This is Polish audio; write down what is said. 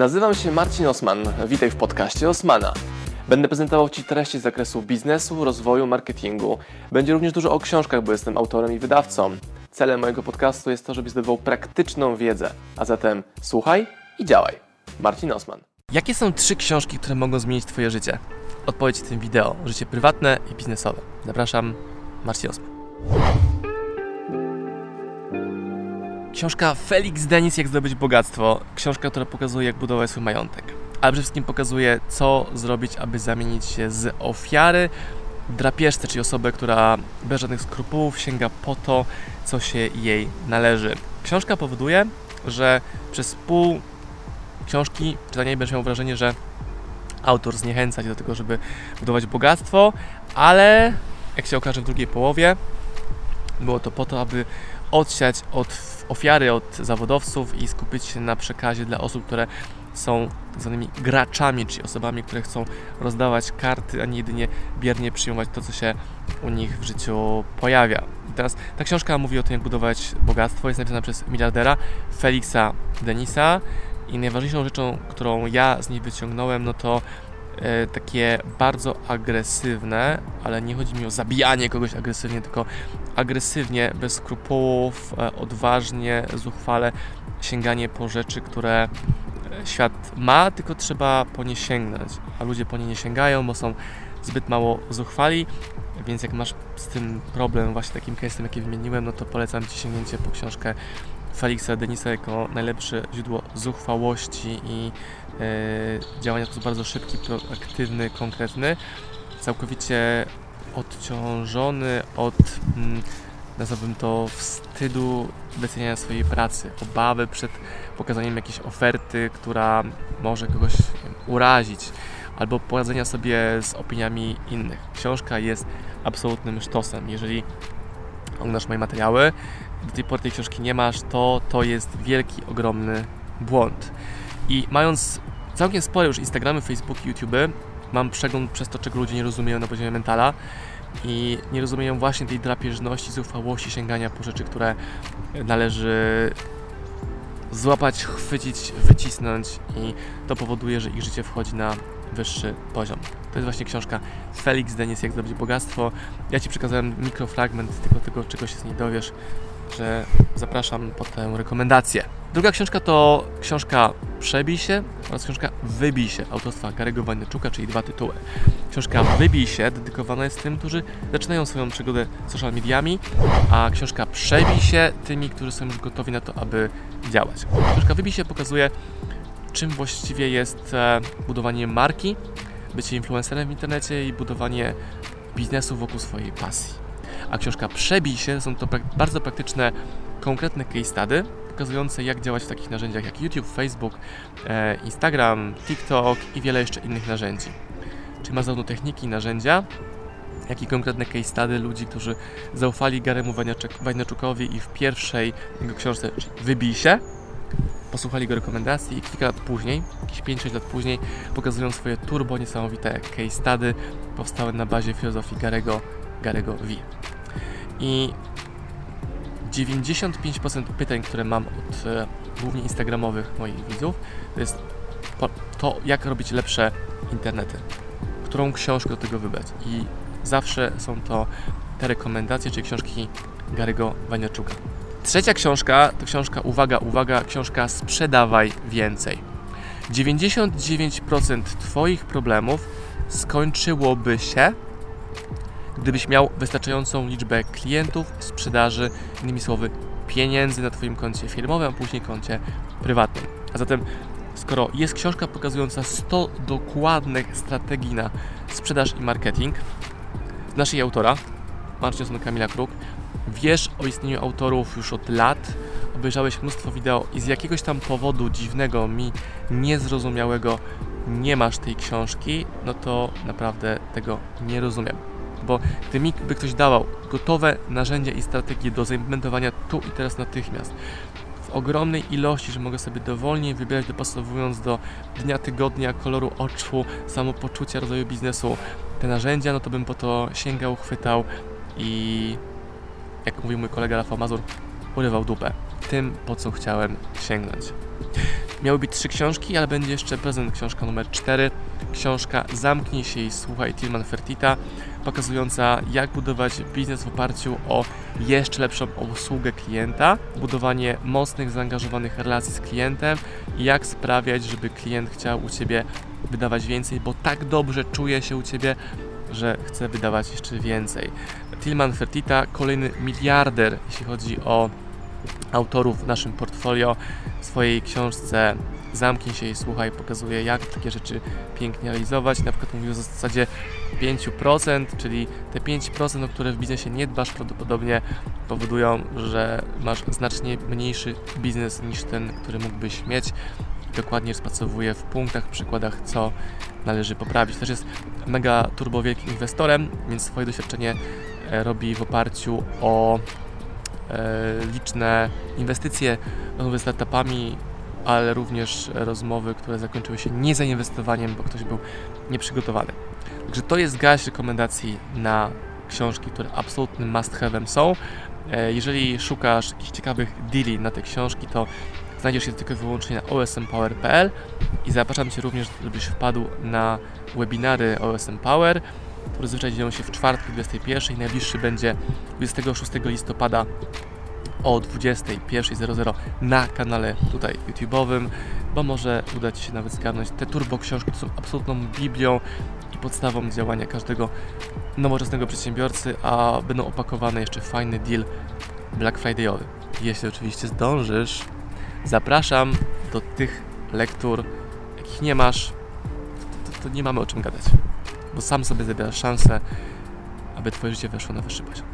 Nazywam się Marcin Osman. Witaj w podcaście Osmana. Będę prezentował Ci treści z zakresu biznesu, rozwoju, marketingu. Będzie również dużo o książkach, bo jestem autorem i wydawcą. Celem mojego podcastu jest to, żebyś zdobywał praktyczną wiedzę. A zatem słuchaj i działaj. Marcin Osman. Jakie są trzy książki, które mogą zmienić Twoje życie? Odpowiedź w tym wideo. Życie prywatne i biznesowe. Zapraszam, Marcin Osman. Książka Felix Denis Jak zdobyć bogactwo. Książka, która pokazuje, jak budować swój majątek. Ale przede wszystkim pokazuje, co zrobić, aby zamienić się z ofiary drapieżce, czyli osobę, która bez żadnych skrupułów sięga po to, co się jej należy. Książka powoduje, że przez pół książki czytania będziesz miał wrażenie, że autor zniechęca cię do tego, żeby budować bogactwo, ale jak się okaże w drugiej połowie, było to po to, aby odsiać od ofiary, od zawodowców i skupić się na przekazie dla osób, które są tak zwanymi graczami, czyli osobami, które chcą rozdawać karty, a nie jedynie biernie przyjmować to, co się u nich w życiu pojawia. I teraz ta książka mówi o tym, jak budować bogactwo. Jest napisana przez miliardera Felixa Denisa i najważniejszą rzeczą, którą ja z niej wyciągnąłem, no to takie bardzo agresywne, ale nie chodzi mi o zabijanie kogoś agresywnie, tylko agresywnie, bez skrupułów, e, odważnie, zuchwale sięganie po rzeczy, które e, świat ma, tylko trzeba po nie sięgnąć, a ludzie po nie nie sięgają, bo są zbyt mało zuchwali, więc jak masz z tym problem, właśnie takim case'em, jaki wymieniłem, no to polecam Ci sięgnięcie po książkę Felixa Denisa jako najlepsze źródło zuchwałości i e, działania w sposób bardzo szybki, proaktywny, konkretny, całkowicie odciążony od, mm, nazwałbym to, wstydu wyceniania swojej pracy, obawy przed pokazaniem jakiejś oferty, która może kogoś wiem, urazić, albo poradzenia sobie z opiniami innych. Książka jest absolutnym sztosem. Jeżeli oglądasz moje materiały, do tej pory tej książki nie masz, to to jest wielki, ogromny błąd. I mając całkiem spore już Instagramy, Facebooki, YouTube, mam przegląd przez to, czego ludzie nie rozumieją na poziomie mentala i nie rozumieją właśnie tej drapieżności, zuchwałości, sięgania po rzeczy, które należy złapać, chwycić, wycisnąć i to powoduje, że ich życie wchodzi na wyższy poziom. To jest właśnie książka Felix Denis, jak zrobić bogactwo. Ja Ci przekazałem mikrofragment tylko tego, czego się z niej dowiesz że zapraszam po tę rekomendację. Druga książka to książka Przebij się oraz książka Wybij się autorstwa Garego Wajneczuka, czyli dwa tytuły. Książka Wybij się dedykowana jest tym, którzy zaczynają swoją przygodę z social mediami, a książka Przebij się tymi, którzy są już gotowi na to, aby działać. Książka Wybij się pokazuje, czym właściwie jest e, budowanie marki, bycie influencerem w internecie i budowanie biznesu wokół swojej pasji a książka Przebij się są to bardzo praktyczne, konkretne case study, pokazujące jak działać w takich narzędziach jak YouTube, Facebook, e, Instagram, TikTok i wiele jeszcze innych narzędzi. Czyli ma zarówno techniki, narzędzia, jak i konkretne case study ludzi, którzy zaufali Garemu Wajnaczukowi i w pierwszej jego książce Wybij się, posłuchali jego rekomendacji i kilka lat później, jakieś 5-6 lat później, pokazują swoje turbo niesamowite case study powstałe na bazie filozofii Garego, Garego V. I 95% pytań, które mam od e, głównie instagramowych moich widzów, to jest to, jak robić lepsze internety. Którą książkę do tego wybrać. I zawsze są to te rekomendacje, czyli książki Garygo Waniaczuka. Trzecia książka to książka, uwaga, uwaga, książka Sprzedawaj Więcej. 99% Twoich problemów skończyłoby się, gdybyś miał wystarczającą liczbę klientów, sprzedaży, innymi słowy, pieniędzy na Twoim koncie firmowym, a później koncie prywatnym. A zatem, skoro jest książka pokazująca 100 dokładnych strategii na sprzedaż i marketing z naszej autora, Marcin Kamila Kruk, wiesz o istnieniu autorów już od lat, obejrzałeś mnóstwo wideo i z jakiegoś tam powodu dziwnego, mi niezrozumiałego nie masz tej książki, no to naprawdę tego nie rozumiem bo gdy mi by ktoś dawał gotowe narzędzia i strategie do zaimplementowania tu i teraz natychmiast, w ogromnej ilości, że mogę sobie dowolnie wybierać, dopasowując do dnia, tygodnia, koloru oczu, samopoczucia, rozwoju biznesu te narzędzia, no to bym po to sięgał, chwytał i jak mówił mój kolega Rafał Mazur, urywał dupę tym, po co chciałem sięgnąć. Miały być trzy książki, ale będzie jeszcze prezent książka numer 4. Książka Zamknij się i słuchaj Tilman Fertita, pokazująca jak budować biznes w oparciu o jeszcze lepszą obsługę klienta, budowanie mocnych, zaangażowanych relacji z klientem i jak sprawiać, żeby klient chciał u Ciebie wydawać więcej, bo tak dobrze czuje się u Ciebie, że chce wydawać jeszcze więcej. Tilman Fertita, kolejny miliarder, jeśli chodzi o autorów w naszym portfolio, w swojej książce Zamknij się i słuchaj, pokazuje jak takie rzeczy pięknie realizować. Na przykład mówił o zasadzie 5%, czyli te 5%, o które w biznesie nie dbasz, prawdopodobnie powodują, że masz znacznie mniejszy biznes niż ten, który mógłbyś mieć. Dokładnie rozpracowuje w punktach, przykładach, co należy poprawić. Też jest mega turbo wielkim inwestorem, więc swoje doświadczenie e, robi w oparciu o liczne inwestycje, rozmowy z startupami, ale również rozmowy, które zakończyły się niezainwestowaniem, bo ktoś był nieprzygotowany. Także to jest gaś rekomendacji na książki, które absolutnym must have'em są. E, jeżeli szukasz jakichś ciekawych deali na te książki, to znajdziesz je tylko i wyłącznie na osmpower.pl i zapraszam Cię również, żebyś wpadł na webinary OSM Power, które zazwyczaj dzieją się w czwartki 21. Najbliższy będzie 26 listopada o 21.00 na kanale tutaj YouTube'owym, bo może uda Ci się nawet zgarnąć te turbo książki, są absolutną biblią i podstawą działania każdego nowoczesnego przedsiębiorcy, a będą opakowane jeszcze fajny deal Black Friday'owy. Jeśli oczywiście zdążysz, zapraszam do tych lektur, jakich nie masz, to, to, to nie mamy o czym gadać, bo sam sobie zabierasz szansę, aby Twoje życie weszło na wyższy poziom.